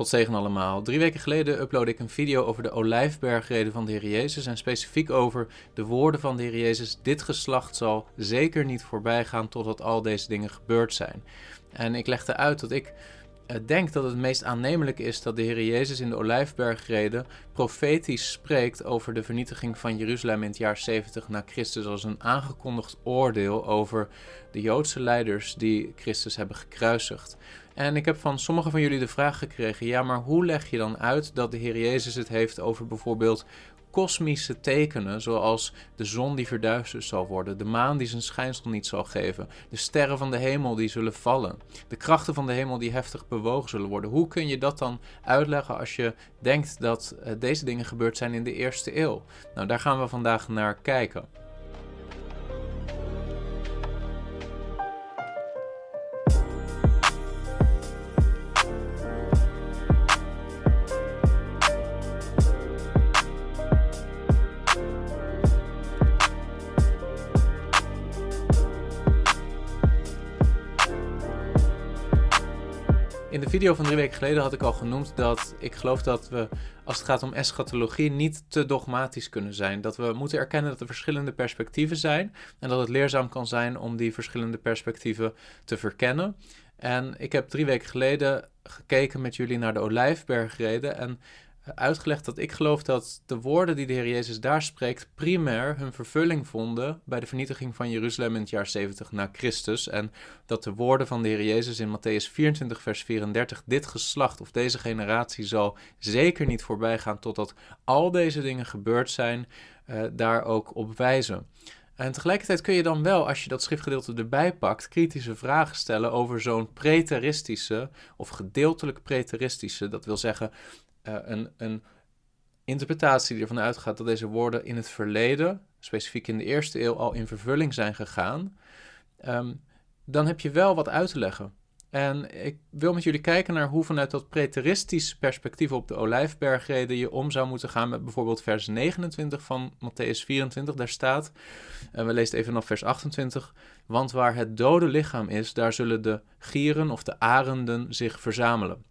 God zegen allemaal. Drie weken geleden uploadde ik een video over de olijfbergreden van de Heer Jezus. En specifiek over de woorden van de Heer Jezus. Dit geslacht zal zeker niet voorbij gaan totdat al deze dingen gebeurd zijn. En ik legde uit dat ik eh, denk dat het meest aannemelijk is dat de Heer Jezus in de Olijfbergreden profetisch spreekt over de vernietiging van Jeruzalem in het jaar 70 na Christus als een aangekondigd oordeel over de Joodse leiders die Christus hebben gekruisigd. En ik heb van sommige van jullie de vraag gekregen: ja, maar hoe leg je dan uit dat de Heer Jezus het heeft over bijvoorbeeld kosmische tekenen, zoals de zon die verduisterd zal worden, de maan die zijn schijnsel niet zal geven, de sterren van de hemel die zullen vallen, de krachten van de hemel die heftig bewogen zullen worden. Hoe kun je dat dan uitleggen als je denkt dat uh, deze dingen gebeurd zijn in de eerste eeuw? Nou, daar gaan we vandaag naar kijken. Video van drie weken geleden had ik al genoemd dat ik geloof dat we, als het gaat om eschatologie, niet te dogmatisch kunnen zijn. Dat we moeten erkennen dat er verschillende perspectieven zijn en dat het leerzaam kan zijn om die verschillende perspectieven te verkennen. En ik heb drie weken geleden gekeken met jullie naar de Olijfbergreden en uitgelegd dat ik geloof dat de woorden die de Heer Jezus daar spreekt primair hun vervulling vonden bij de vernietiging van Jeruzalem in het jaar 70 na Christus. En dat de woorden van de Heer Jezus in Matthäus 24, vers 34, dit geslacht of deze generatie zal zeker niet voorbij gaan totdat al deze dingen gebeurd zijn, uh, daar ook op wijzen. En tegelijkertijd kun je dan wel, als je dat schriftgedeelte erbij pakt, kritische vragen stellen over zo'n preteristische of gedeeltelijk preteristische, dat wil zeggen uh, een, een interpretatie die ervan uitgaat dat deze woorden in het verleden, specifiek in de eerste eeuw, al in vervulling zijn gegaan, um, dan heb je wel wat uit te leggen. En ik wil met jullie kijken naar hoe vanuit dat preteristische perspectief op de Olijfbergreden je om zou moeten gaan met bijvoorbeeld vers 29 van Matthäus 24. Daar staat, en we lezen even nog vers 28, want waar het dode lichaam is, daar zullen de gieren of de arenden zich verzamelen.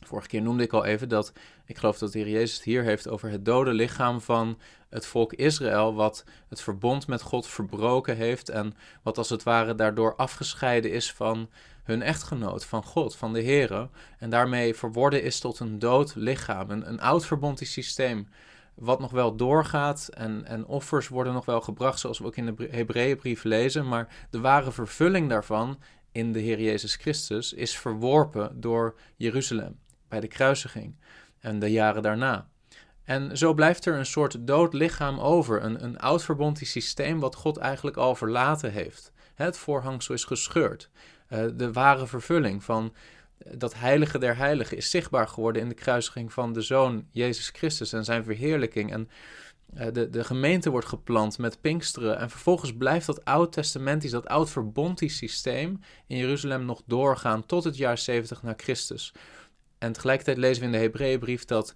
Vorige keer noemde ik al even dat ik geloof dat de Heer Jezus het hier heeft over het dode lichaam van het volk Israël, wat het verbond met God verbroken heeft en wat als het ware daardoor afgescheiden is van hun echtgenoot, van God, van de Heer. En daarmee verworden is tot een dood lichaam, een, een oud verbondisch systeem wat nog wel doorgaat en, en offers worden nog wel gebracht, zoals we ook in de Hebreeënbrief lezen, maar de ware vervulling daarvan in de Heer Jezus Christus is verworpen door Jeruzalem bij de kruisiging en de jaren daarna. En zo blijft er een soort dood lichaam over, een, een oud verbondisch systeem wat God eigenlijk al verlaten heeft. Het voorhangsel is gescheurd. Uh, de ware vervulling van dat heilige der heiligen is zichtbaar geworden in de kruisiging van de Zoon Jezus Christus en zijn verheerlijking. En uh, de, de gemeente wordt geplant met Pinksteren. En vervolgens blijft dat oud-testamentisch, dat oud-verbondisch systeem in Jeruzalem nog doorgaan tot het jaar 70 na Christus. En tegelijkertijd lezen we in de Hebreeënbrief dat,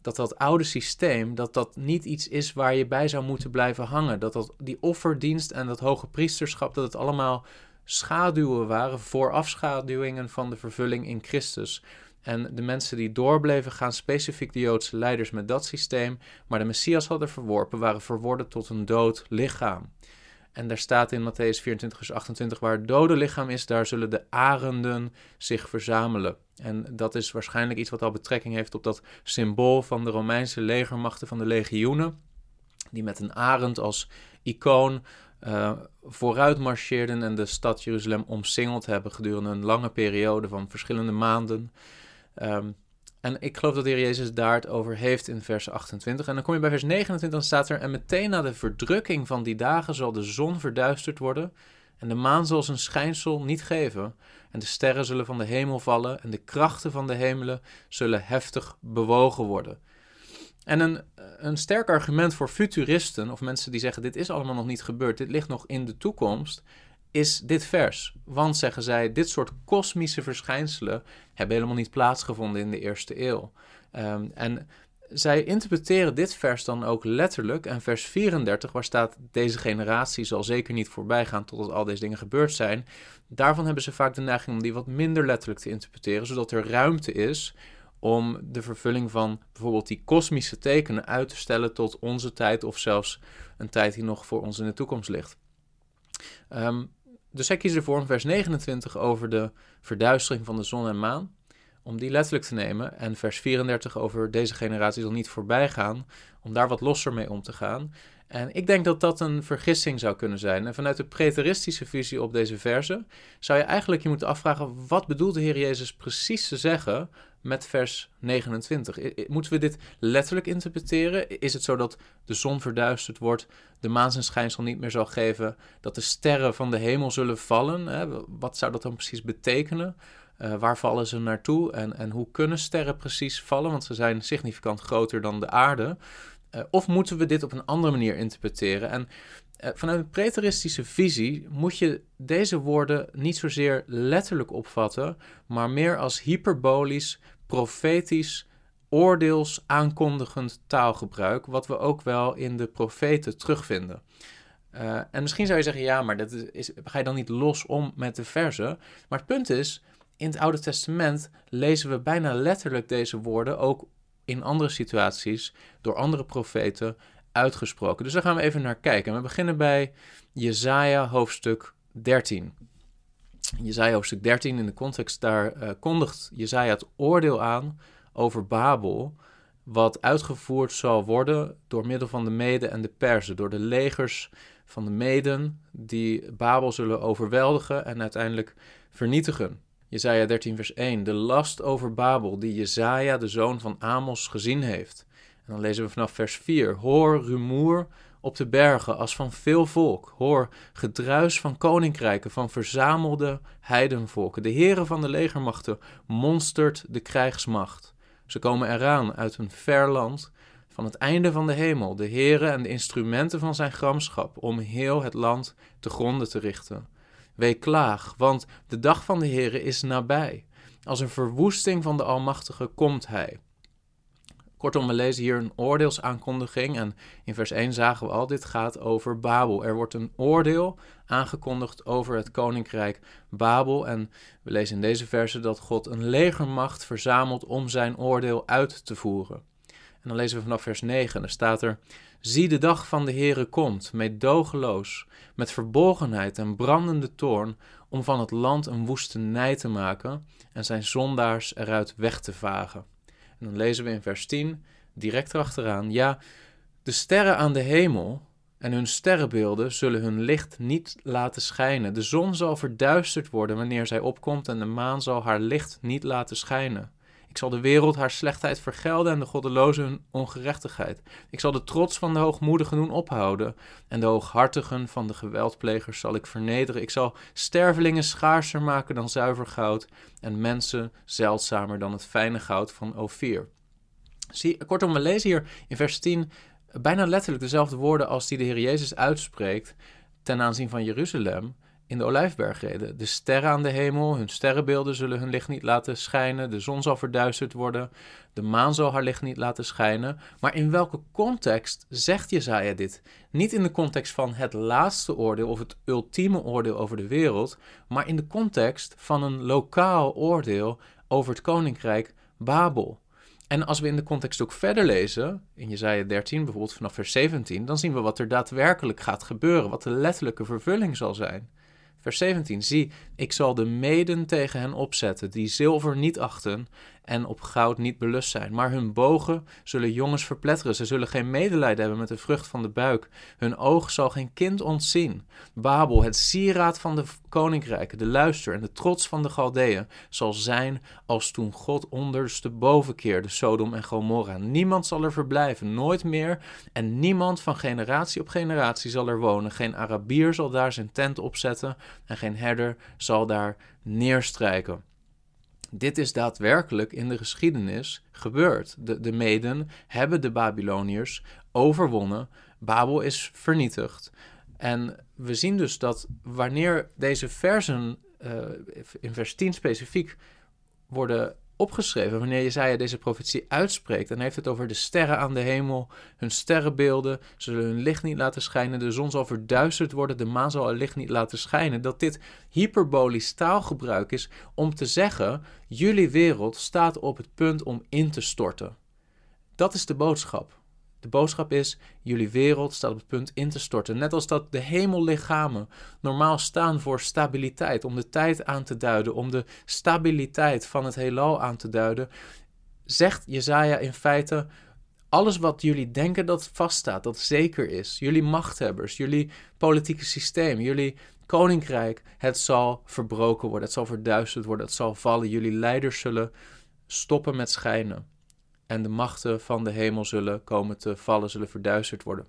dat dat oude systeem, dat dat niet iets is waar je bij zou moeten blijven hangen. Dat, dat die offerdienst en dat hoge priesterschap, dat het allemaal schaduwen waren, voorafschaduwingen van de vervulling in Christus. En de mensen die doorbleven gaan, specifiek de Joodse leiders met dat systeem, maar de Messias hadden verworpen, waren verworden tot een dood lichaam. En daar staat in Matthäus 24, vers 28, waar dode lichaam is, daar zullen de arenden zich verzamelen. En dat is waarschijnlijk iets wat al betrekking heeft op dat symbool van de Romeinse legermachten van de legioenen, die met een arend als icoon uh, vooruit marcheerden en de stad Jeruzalem omsingeld hebben gedurende een lange periode van verschillende maanden. Um, en ik geloof dat de Heer Jezus daar het over heeft in vers 28. En dan kom je bij vers 29, dan staat er: En meteen na de verdrukking van die dagen zal de zon verduisterd worden. En de maan zal zijn schijnsel niet geven. En de sterren zullen van de hemel vallen. En de krachten van de hemelen zullen heftig bewogen worden. En een, een sterk argument voor futuristen, of mensen die zeggen: Dit is allemaal nog niet gebeurd, dit ligt nog in de toekomst is dit vers. Want, zeggen zij, dit soort kosmische verschijnselen hebben helemaal niet plaatsgevonden in de eerste eeuw. Ehm, en zij interpreteren dit vers dan ook letterlijk. En vers 34, waar staat: Deze generatie zal zeker niet voorbij gaan totdat al deze dingen gebeurd zijn. Daarvan hebben ze vaak de neiging om die wat minder letterlijk te interpreteren, zodat er ruimte is om de vervulling van bijvoorbeeld die kosmische tekenen uit te stellen tot onze tijd of zelfs een tijd die nog voor ons in de toekomst ligt. Um, dus hij kiest ervoor in vers 29 over de verduistering van de zon en maan, om die letterlijk te nemen. En vers 34 over deze generatie zal niet voorbij gaan, om daar wat losser mee om te gaan. En ik denk dat dat een vergissing zou kunnen zijn. En vanuit de preteristische visie op deze verse zou je eigenlijk je moeten afvragen: wat bedoelt de Heer Jezus precies te zeggen met vers 29? Moeten we dit letterlijk interpreteren? Is het zo dat de zon verduisterd wordt, de maan zijn schijnsel niet meer zal geven, dat de sterren van de hemel zullen vallen? Wat zou dat dan precies betekenen? Uh, waar vallen ze naartoe en, en hoe kunnen sterren precies vallen? Want ze zijn significant groter dan de aarde. Uh, of moeten we dit op een andere manier interpreteren? En vanuit een preteristische visie moet je deze woorden niet zozeer letterlijk opvatten, maar meer als hyperbolisch, profetisch, oordeels aankondigend taalgebruik, wat we ook wel in de profeten terugvinden. Uh, en misschien zou je zeggen, ja, maar dat ga je dan niet los om met de verzen? Maar het punt is, in het Oude Testament lezen we bijna letterlijk deze woorden ook in andere situaties door andere profeten uitgesproken. Dus daar gaan we even naar kijken. We beginnen bij Jesaja hoofdstuk 13. Jesaja hoofdstuk 13 in de context daar uh, kondigt Jesaja het oordeel aan over Babel, wat uitgevoerd zal worden door middel van de Meden en de Perzen, door de legers van de Meden die Babel zullen overweldigen en uiteindelijk vernietigen. Jezaja 13 vers 1, de last over Babel die Jezaja, de zoon van Amos, gezien heeft. Dan lezen we vanaf vers 4, hoor rumoer op de bergen als van veel volk. Hoor gedruis van koninkrijken, van verzamelde heidenvolken. De heren van de legermachten monstert de krijgsmacht. Ze komen eraan uit een ver land, van het einde van de hemel, de heren en de instrumenten van zijn gramschap, om heel het land te gronden te richten. Weeklaag, want de dag van de Heere is nabij. Als een verwoesting van de Almachtige komt hij. Kortom, we lezen hier een oordeelsaankondiging. En in vers 1 zagen we al, dit gaat over Babel. Er wordt een oordeel aangekondigd over het koninkrijk Babel. En we lezen in deze verse dat God een legermacht verzamelt om zijn oordeel uit te voeren. En dan lezen we vanaf vers 9. Er staat er: Zie de dag van de Heere komt, meedogenloos, met verborgenheid en brandende toorn, om van het land een woestenij te maken en zijn zondaars eruit weg te vagen. Dan lezen we in vers 10, direct erachteraan, ja, de sterren aan de hemel en hun sterrenbeelden zullen hun licht niet laten schijnen. De zon zal verduisterd worden wanneer zij opkomt en de maan zal haar licht niet laten schijnen. Ik zal de wereld haar slechtheid vergelden en de goddelozen hun ongerechtigheid. Ik zal de trots van de hoogmoedigen doen ophouden en de hooghartigen van de geweldplegers zal ik vernederen. Ik zal stervelingen schaarser maken dan zuiver goud en mensen zeldzamer dan het fijne goud van Ophir. Zie, kortom, we lezen hier in vers 10 bijna letterlijk dezelfde woorden als die de Heer Jezus uitspreekt ten aanzien van Jeruzalem in de Olijfberg reden. De sterren aan de hemel, hun sterrenbeelden zullen hun licht niet laten schijnen. De zon zal verduisterd worden. De maan zal haar licht niet laten schijnen. Maar in welke context zegt Jezaja dit? Niet in de context van het laatste oordeel of het ultieme oordeel over de wereld, maar in de context van een lokaal oordeel over het koninkrijk Babel. En als we in de context ook verder lezen, in Jezaja 13 bijvoorbeeld vanaf vers 17, dan zien we wat er daadwerkelijk gaat gebeuren, wat de letterlijke vervulling zal zijn. Vers 17. Zie, ik zal de meden tegen hen opzetten, die zilver niet achten en op goud niet belust zijn. Maar hun bogen zullen jongens verpletteren. Ze zullen geen medelijden hebben met de vrucht van de buik. Hun oog zal geen kind ontzien. Babel, het sieraad van de koninkrijken, de luister en de trots van de Galdeën, zal zijn als toen God ondersteboven keerde, Sodom en Gomorra. Niemand zal er verblijven, nooit meer. En niemand van generatie op generatie zal er wonen. Geen Arabier zal daar zijn tent opzetten en geen herder zal daar neerstrijken. Dit is daadwerkelijk in de geschiedenis gebeurd. De, de Meden hebben de Babyloniërs overwonnen. Babel is vernietigd. En we zien dus dat wanneer deze versen uh, in vers 10 specifiek worden opgeschreven wanneer Jezaja deze profetie uitspreekt. En heeft het over de sterren aan de hemel, hun sterrenbeelden zullen hun licht niet laten schijnen, de zon zal verduisterd worden, de maan zal haar licht niet laten schijnen. Dat dit hyperbolisch taalgebruik is om te zeggen, jullie wereld staat op het punt om in te storten. Dat is de boodschap. De boodschap is: jullie wereld staat op het punt in te storten. Net als dat de hemellichamen normaal staan voor stabiliteit, om de tijd aan te duiden, om de stabiliteit van het heelal aan te duiden, zegt Jezaja in feite: alles wat jullie denken dat vaststaat, dat zeker is, jullie machthebbers, jullie politieke systeem, jullie koninkrijk, het zal verbroken worden, het zal verduisterd worden, het zal vallen. Jullie leiders zullen stoppen met schijnen en de machten van de hemel zullen komen te vallen, zullen verduisterd worden.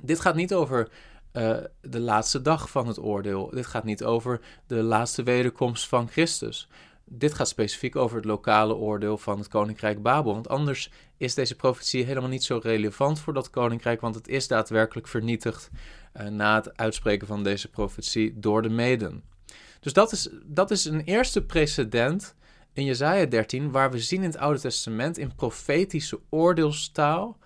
Dit gaat niet over uh, de laatste dag van het oordeel. Dit gaat niet over de laatste wederkomst van Christus. Dit gaat specifiek over het lokale oordeel van het koninkrijk Babel. Want anders is deze profetie helemaal niet zo relevant voor dat koninkrijk, want het is daadwerkelijk vernietigd uh, na het uitspreken van deze profetie door de Meden. Dus dat is, dat is een eerste precedent in Jesaja 13, waar we zien in het Oude Testament in profetische oordeelstaal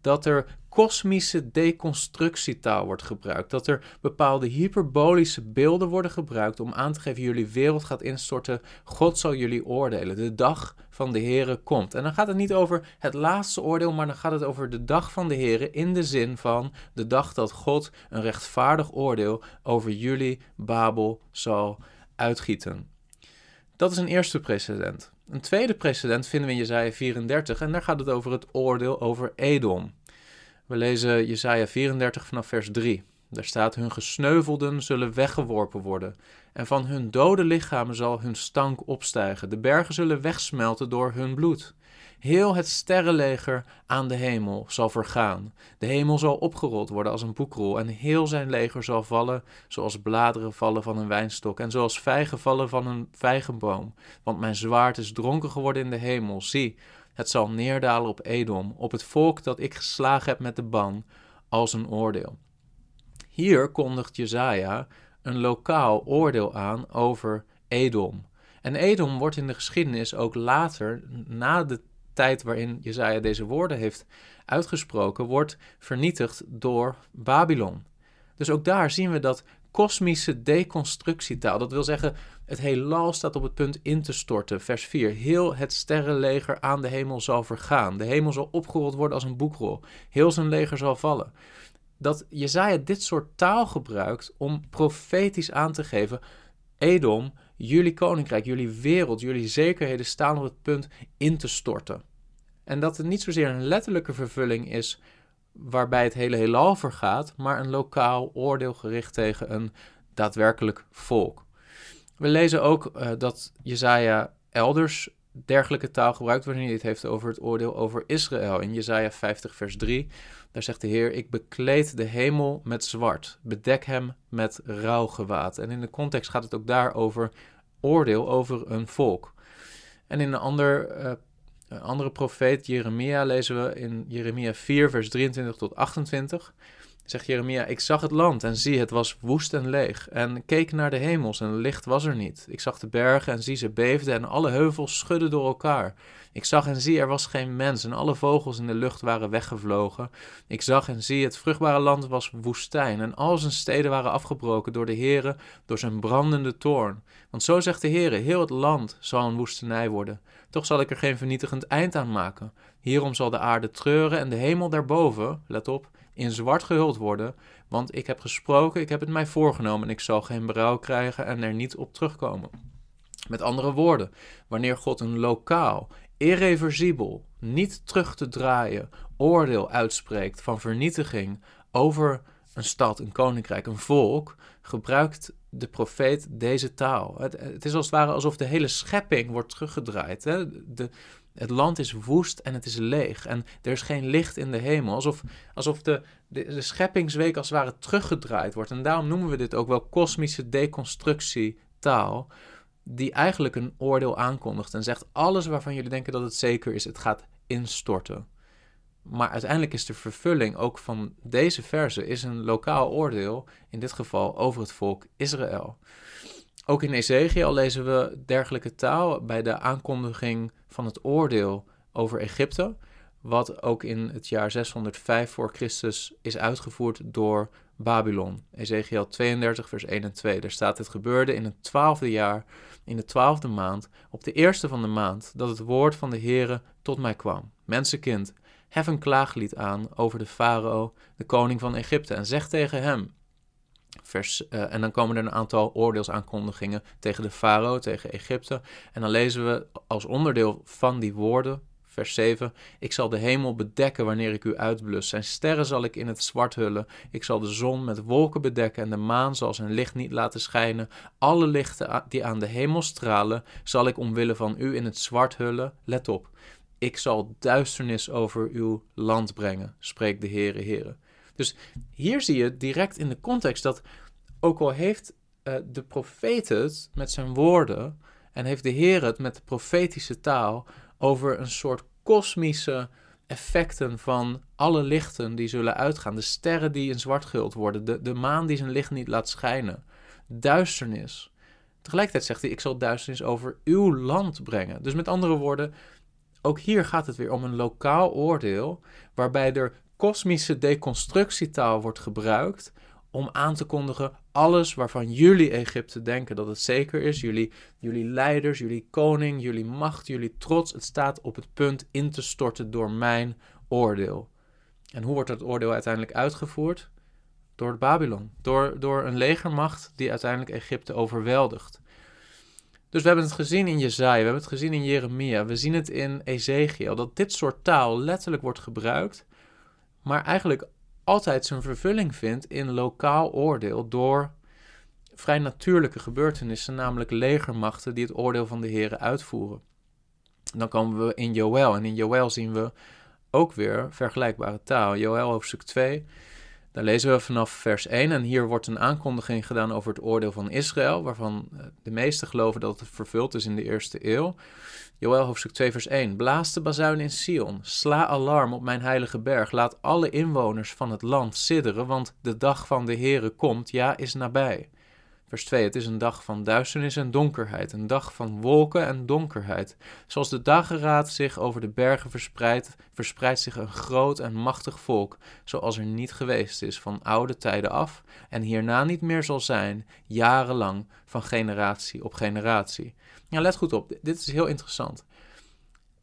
dat er kosmische deconstructietaal wordt gebruikt. Dat er bepaalde hyperbolische beelden worden gebruikt om aan te geven: jullie wereld gaat instorten, God zal jullie oordelen. De dag van de Here komt. En dan gaat het niet over het laatste oordeel, maar dan gaat het over de dag van de Here in de zin van de dag dat God een rechtvaardig oordeel over jullie Babel zal uitgieten. Dat is een eerste precedent. Een tweede precedent vinden we in Jesaja 34 en daar gaat het over het oordeel over Edom. We lezen Jesaja 34 vanaf vers 3. Daar staat: Hun gesneuvelden zullen weggeworpen worden, en van hun dode lichamen zal hun stank opstijgen. De bergen zullen wegsmelten door hun bloed. Heel het sterrenleger aan de hemel zal vergaan. De hemel zal opgerold worden als een boekrol, en heel zijn leger zal vallen zoals bladeren vallen van een wijnstok, en zoals vijgen vallen van een vijgenboom. Want mijn zwaard is dronken geworden in de hemel. Zie, het zal neerdalen op Edom, op het volk dat ik geslagen heb met de ban, als een oordeel. Hier kondigt Jezaja een lokaal oordeel aan over Edom. En Edom wordt in de geschiedenis ook later, na de tijd waarin Jezaja deze woorden heeft uitgesproken, wordt vernietigd door Babylon. Dus ook daar zien we dat kosmische deconstructietaal. Dat wil zeggen, het heelal staat op het punt in te storten. Vers 4. Heel het sterrenleger aan de hemel zal vergaan. De hemel zal opgerold worden als een boekrol. Heel zijn leger zal vallen. Dat Jezaja dit soort taal gebruikt om profetisch aan te geven... Edom, jullie koninkrijk, jullie wereld, jullie zekerheden staan op het punt in te storten. En dat het niet zozeer een letterlijke vervulling is waarbij het hele heelal vergaat, maar een lokaal oordeel gericht tegen een daadwerkelijk volk. We lezen ook uh, dat Jezaja elders dergelijke taal gebruikt wanneer hij het heeft over het oordeel over Israël. In Jezaja 50 vers 3, daar zegt de Heer, ik bekleed de hemel met zwart, bedek hem met rouwgewaad. En in de context gaat het ook daar over oordeel over een volk. En in een ander uh, andere profeet, Jeremia, lezen we in Jeremia 4, vers 23 tot 28. Zegt Jeremia: Ik zag het land en zie, het was woest en leeg. En keek naar de hemels en licht was er niet. Ik zag de bergen en zie, ze beefden en alle heuvels schudden door elkaar. Ik zag en zie, er was geen mens en alle vogels in de lucht waren weggevlogen. Ik zag en zie, het vruchtbare land was woestijn en al zijn steden waren afgebroken door de Heere, door zijn brandende toorn. Want zo zegt de Heere, heel het land zal een woestenij worden. Toch zal ik er geen vernietigend eind aan maken. Hierom zal de aarde treuren en de hemel daarboven, let op, in zwart gehuld worden. Want ik heb gesproken, ik heb het mij voorgenomen en ik zal geen berouw krijgen en er niet op terugkomen. Met andere woorden, wanneer God een lokaal, irreversibel, niet terug te draaien oordeel uitspreekt van vernietiging over een stad, een koninkrijk, een volk, gebruikt de profeet deze taal. Het, is als het ware alsof de hele schepping wordt teruggedraaid. Hè? De, het land is woest en het is leeg en er is geen licht in de hemel. Alsof, alsof de, de, scheppingsweek als het ware teruggedraaid wordt. En daarom noemen we dit ook wel kosmische deconstructietaal. Die eigenlijk een oordeel aankondigt en zegt: alles waarvan jullie denken dat het zeker is, het gaat instorten. Maar uiteindelijk is de vervulling ook van deze verse is een lokaal oordeel, in dit geval over het volk Israël. Ook in Ezekiel lezen we dergelijke taal bij de aankondiging van het oordeel over Egypte, wat ook in het jaar 605 voor Christus is uitgevoerd door Babylon. Ezekiel 32, vers 1 en 2. Daar staat: Het gebeurde in het twaalfde jaar, in de twaalfde maand, op de eerste van de maand, dat het woord van de Heere tot mij kwam. Mensenkind, hef een klaaglied aan over de farao, de koning van Egypte, en zeg tegen hem: Vers, uh, en dan komen er een aantal oordeelsaankondigingen tegen de farao, tegen Egypte. En dan lezen we als onderdeel van die woorden, vers 7, Ik zal de hemel bedekken wanneer ik u uitblus. Zijn sterren zal ik in het zwart hullen. Ik zal de zon met wolken bedekken en de maan zal zijn licht niet laten schijnen. Alle lichten die aan de hemel stralen, zal ik omwille van u in het zwart hullen. Let op, ik zal duisternis over uw land brengen, spreekt de Heere Heere. Dus hier zie je direct in de context dat, ook al heeft uh, de profeet het met zijn woorden en heeft de Heer het met de profetische taal over een soort kosmische effecten van alle lichten die zullen uitgaan. De sterren die in zwart gehuld worden, de, de maan die zijn licht niet laat schijnen, duisternis. Tegelijkertijd zegt hij: Ik zal duisternis over uw land brengen. Dus met andere woorden, ook hier gaat het weer om een lokaal oordeel, waarbij er kosmische deconstructietaal wordt gebruikt om aan te kondigen alles waarvan jullie Egypte denken dat het zeker is. Jullie, jullie leiders, jullie koning, jullie macht, jullie trots. Het staat op het punt in te storten door mijn oordeel. En hoe wordt dat oordeel uiteindelijk uitgevoerd? Door Babylon. Door, door een legermacht die uiteindelijk Egypte overweldigt. Dus we hebben het gezien in Jezaja, we hebben het gezien in Jeremia, we zien het in Ezekiel, dat dit soort taal letterlijk wordt gebruikt, maar eigenlijk altijd zijn vervulling vindt in lokaal oordeel door vrij natuurlijke gebeurtenissen, namelijk legermachten die het oordeel van de Heren uitvoeren. Dan komen we in Joël en in Joël zien we ook weer vergelijkbare taal. Joël hoofdstuk 2, daar lezen we vanaf vers 1 en hier wordt een aankondiging gedaan over het oordeel van Israël, waarvan eh, de meesten geloven dat het vervuld is in de eerste eeuw. Joël hoofdstuk 2 vers 1. Blaas de bazuin in Sion, sla alarm op mijn heilige berg, laat alle inwoners van het land sidderen, want de dag van de Heere komt, ja, is nabij. Vers 2. Het is een dag van duisternis en donkerheid, een dag van wolken en donkerheid. Zoals de dageraad zich over de bergen verspreidt, verspreidt zich een groot en machtig volk, zoals er niet geweest is van oude tijden af en hierna niet meer zal zijn, jarenlang, van generatie op generatie. Ja, let goed op, dit is heel interessant.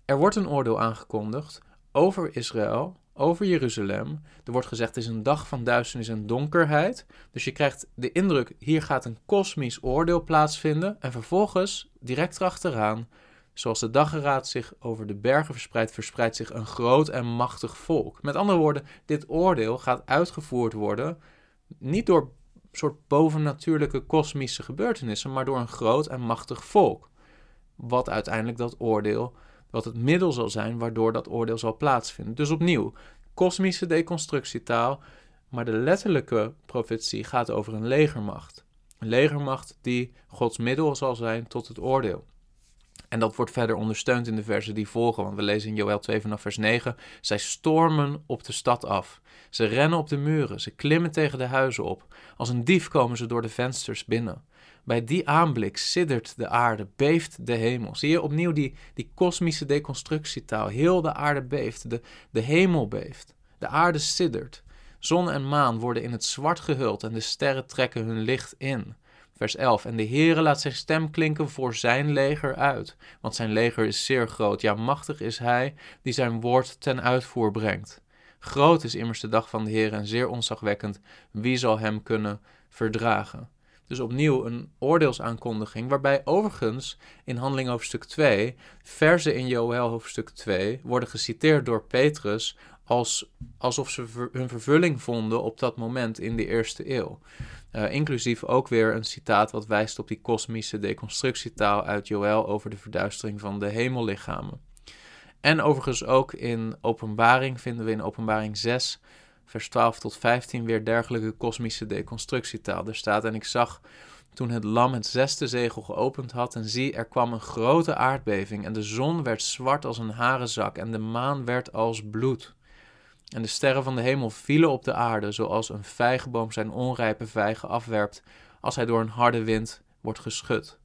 Er wordt een oordeel aangekondigd over Israël, over Jeruzalem. Er wordt gezegd, het is een dag van duisternis en donkerheid. Dus je krijgt de indruk, hier gaat een kosmisch oordeel plaatsvinden. En vervolgens, direct erachteraan, zoals de dageraad zich over de bergen verspreidt, verspreidt zich een groot en machtig volk. Met andere woorden, dit oordeel gaat uitgevoerd worden, niet door soort bovennatuurlijke kosmische gebeurtenissen, maar door een groot en machtig volk wat uiteindelijk dat oordeel, wat het middel zal zijn waardoor dat oordeel zal plaatsvinden. Dus opnieuw, kosmische deconstructietaal, maar de letterlijke profetie gaat over een legermacht. Een legermacht die Gods middel zal zijn tot het oordeel. En dat wordt verder ondersteund in de versen die volgen, want we lezen in Joel 2 vanaf vers 9. Zij stormen op de stad af. Ze rennen op de muren, ze klimmen tegen de huizen op. Als een dief komen ze door de vensters binnen. Bij die aanblik siddert de aarde, beeft de hemel. Zie je opnieuw die, die kosmische deconstructietaal. Heel de aarde beeft, de, de hemel beeft. De aarde siddert. Zon en maan worden in het zwart gehuld en de sterren trekken hun licht in. Vers 11. En de Heere laat zijn stem klinken voor zijn leger uit. Want zijn leger is zeer groot. Ja, machtig is hij die zijn woord ten uitvoer brengt. Groot is immers de dag van de Heer en zeer onzagwekkend. Wie zal hem kunnen verdragen? Dus opnieuw een oordeelsaankondiging, waarbij overigens in Handeling hoofdstuk 2, verzen in Joël hoofdstuk 2 worden geciteerd door Petrus als, alsof ze hun vervulling vonden op dat moment in de eerste eeuw. Uh, inclusief ook weer een citaat wat wijst op die kosmische deconstructietaal uit Joël over de verduistering van de hemellichamen. En overigens ook in Openbaring vinden we in Openbaring 6 vers 12 tot 15 weer dergelijke kosmische deconstructietaal. Er staat: En ik zag toen het lam het zesde zegel geopend had, en zie, er kwam een grote aardbeving, en de zon werd zwart als een harenzak, en de maan werd als bloed. En de sterren van de hemel vielen op de aarde, zoals een vijgenboom zijn onrijpe vijgen afwerpt, als hij door een harde wind wordt geschud.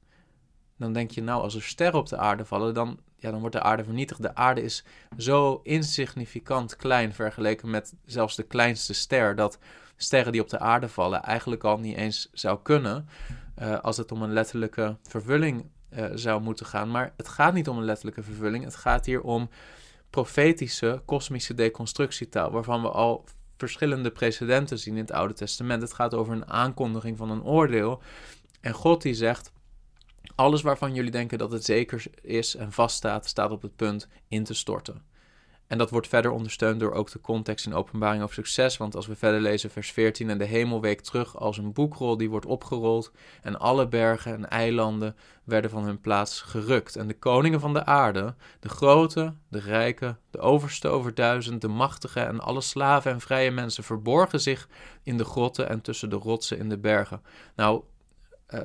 Dan denk je, nou, als er sterren op de aarde vallen, dan, ja, dan wordt de aarde vernietigd. De aarde is zo insignificant klein vergeleken met zelfs de kleinste ster, dat sterren die op de aarde vallen eigenlijk al niet eens zou kunnen uh, als het om een letterlijke vervulling uh, zou moeten gaan. Maar het gaat niet om een letterlijke vervulling. Het gaat hier om profetische, kosmische deconstructietaal, waarvan we al verschillende precedenten zien in het Oude Testament. Het gaat over een aankondiging van een oordeel. En God die zegt: alles waarvan jullie denken dat het zeker is en vaststaat, staat op het punt in te storten. En dat wordt verder ondersteund door ook de context in openbaring over succes. Want als we verder lezen, vers 14, en de hemel week terug als een boekrol die wordt opgerold. En alle bergen en eilanden werden van hun plaats gerukt. En de koningen van de aarde, de grote, de rijke, de overste over duizend, de machtige en alle slaven en vrije mensen verborgen zich in de grotten en tussen de rotsen in de bergen. Nou, uh,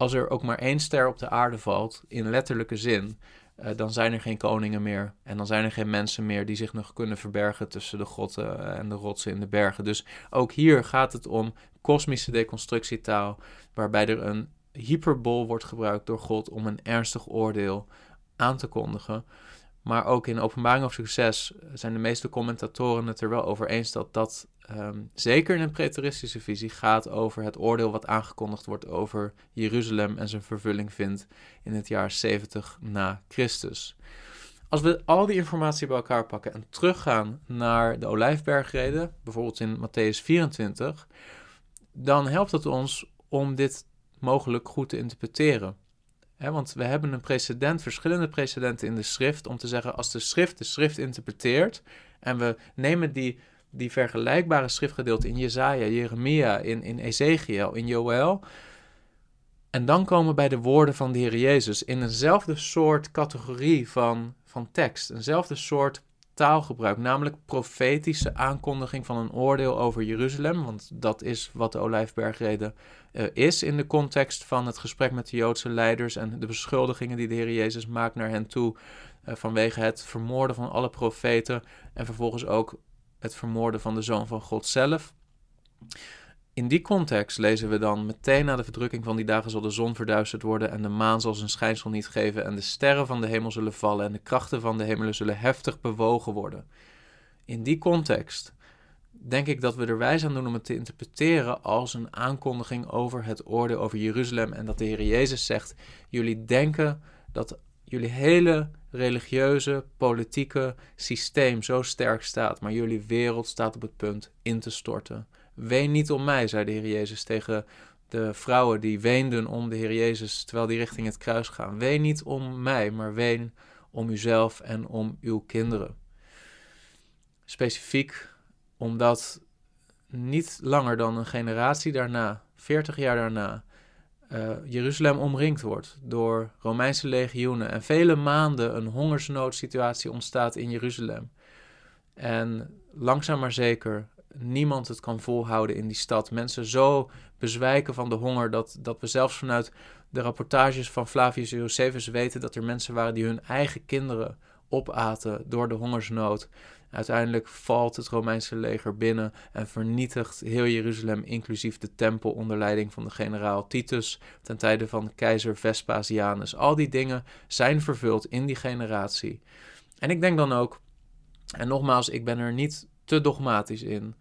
als er ook maar één ster op de aarde valt, in letterlijke zin, uh, dan zijn er geen koningen meer. En dan zijn er geen mensen meer die zich nog kunnen verbergen tussen de grotten en de rotsen in de bergen. Dus ook hier gaat het om kosmische deconstructietaal, waarbij er een hyperbol wordt gebruikt door God om een ernstig oordeel aan te kondigen. Maar ook in openbaring of succes zijn de meeste commentatoren het er wel over eens dat dat um, zeker in een preteristische visie gaat over het oordeel wat aangekondigd wordt over Jeruzalem en zijn vervulling vindt in het jaar 70 na Christus. Als we al die informatie bij elkaar pakken en teruggaan naar de Olijfbergreden, bijvoorbeeld in Matthäus 24, dan helpt het ons om dit mogelijk goed te interpreteren. want we hebben een precedent, verschillende precedenten in de schrift, om te zeggen: als de schrift de schrift interpreteert en we nemen die die vergelijkbare schriftgedeelte in Jezaja, Jeremia, in, in Ezekiel, in Joël. En dan komen we bij de woorden van de Heer Jezus in eenzelfde soort categorie van, van tekst, eenzelfde soort taalgebruik, namelijk profetische aankondiging van een oordeel over Jeruzalem, want dat is wat de Olijfbergrede uh, is in de context van het gesprek met de Joodse leiders en de beschuldigingen die de Heer Jezus maakt naar hen toe uh, vanwege het vermoorden van alle profeten en vervolgens ook het vermoorden van de Zoon van God zelf. In die context lezen we dan meteen na de verdrukking van die dagen zal de zon verduisterd worden en de maan zal zijn schijnsel niet geven en de sterren van de hemel zullen vallen en de krachten van de hemelen zullen heftig bewogen worden. In die context denk ik dat we er wijs aan doen om het te interpreteren als een aankondiging over het oordeel over Jeruzalem en dat de Heer Jezus zegt: jullie denken dat jullie hele religieuze, politieke systeem zo sterk staat, maar jullie wereld staat op het punt in te storten. Ween niet om mij, zei de Heer Jezus tegen de vrouwen die weenden om de Heer Jezus terwijl die richting het kruis gaan. Ween niet om mij, maar ween om uzelf en om uw kinderen. Specifiek omdat niet langer dan een generatie daarna, 40 jaar daarna, uh, Jeruzalem omringd wordt door Romeinse legioenen en vele maanden een hongersnoodsituatie ontstaat in Jeruzalem. En langzaam maar zeker niemand het kan volhouden in die stad. Mensen zo bezwijken van de honger dat, dat we zelfs vanuit de rapportages van Flavius Josephus weten dat er mensen waren die hun eigen kinderen opaten door de hongersnood. Uiteindelijk valt het Romeinse leger binnen en vernietigt heel Jeruzalem, inclusief de tempel onder leiding van de generaal Titus ten tijde van keizer Vespasianus. Al die dingen zijn vervuld in die generatie. En ik denk dan ook, en nogmaals, ik ben er niet te dogmatisch in,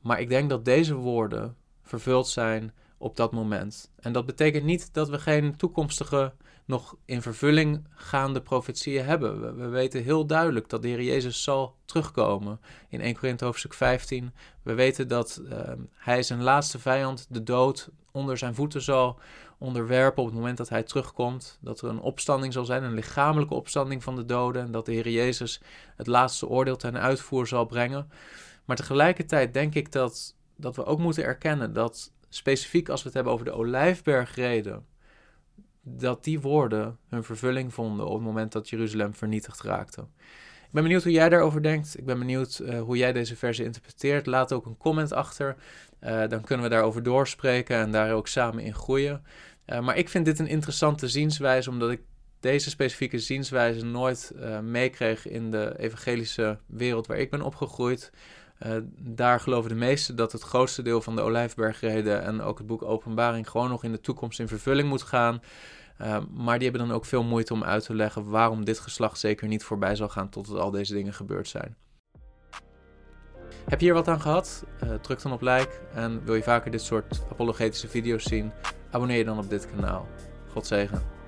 maar ik denk dat deze woorden vervuld zijn op dat moment. En dat betekent niet dat we geen toekomstige nog in vervulling gaande profetieën hebben. We, weten heel duidelijk dat de Heer Jezus zal terugkomen. In 1 Korinthe hoofdstuk 15. We weten dat uh, hij zijn laatste vijand, de dood, onder zijn voeten zal onderwerpen op het moment dat hij terugkomt. Dat er een opstanding zal zijn, een lichamelijke opstanding van de doden. En dat de Heer Jezus het laatste oordeel ten uitvoer zal brengen. Maar tegelijkertijd denk ik dat, dat we ook moeten erkennen dat specifiek als we het hebben over de Olijfbergreden dat die woorden hun vervulling vonden op het moment dat Jeruzalem vernietigd raakte. Ik ben benieuwd hoe jij daarover denkt. Ik ben benieuwd uh, hoe jij deze versie interpreteert. Laat ook een comment achter. Uh, dan kunnen we daarover doorspreken en daar ook samen in groeien. Uh, maar ik vind dit een interessante zienswijze, omdat ik deze specifieke zienswijze nooit meekreeg in de evangelische wereld waar ik ben opgegroeid. Uh, daar geloven de meesten dat het grootste deel van de Olijfbergreden en ook het boek Openbaring gewoon nog in de toekomst in vervulling moet gaan. Uh, maar die hebben dan ook veel moeite om uit te leggen waarom dit geslacht zeker niet voorbij zal gaan totdat al deze dingen gebeurd zijn. Heb je hier wat aan gehad? Uh, druk dan op like en wil je vaker dit soort apologetische video's zien? Abonneer je dan op dit kanaal. God zegen.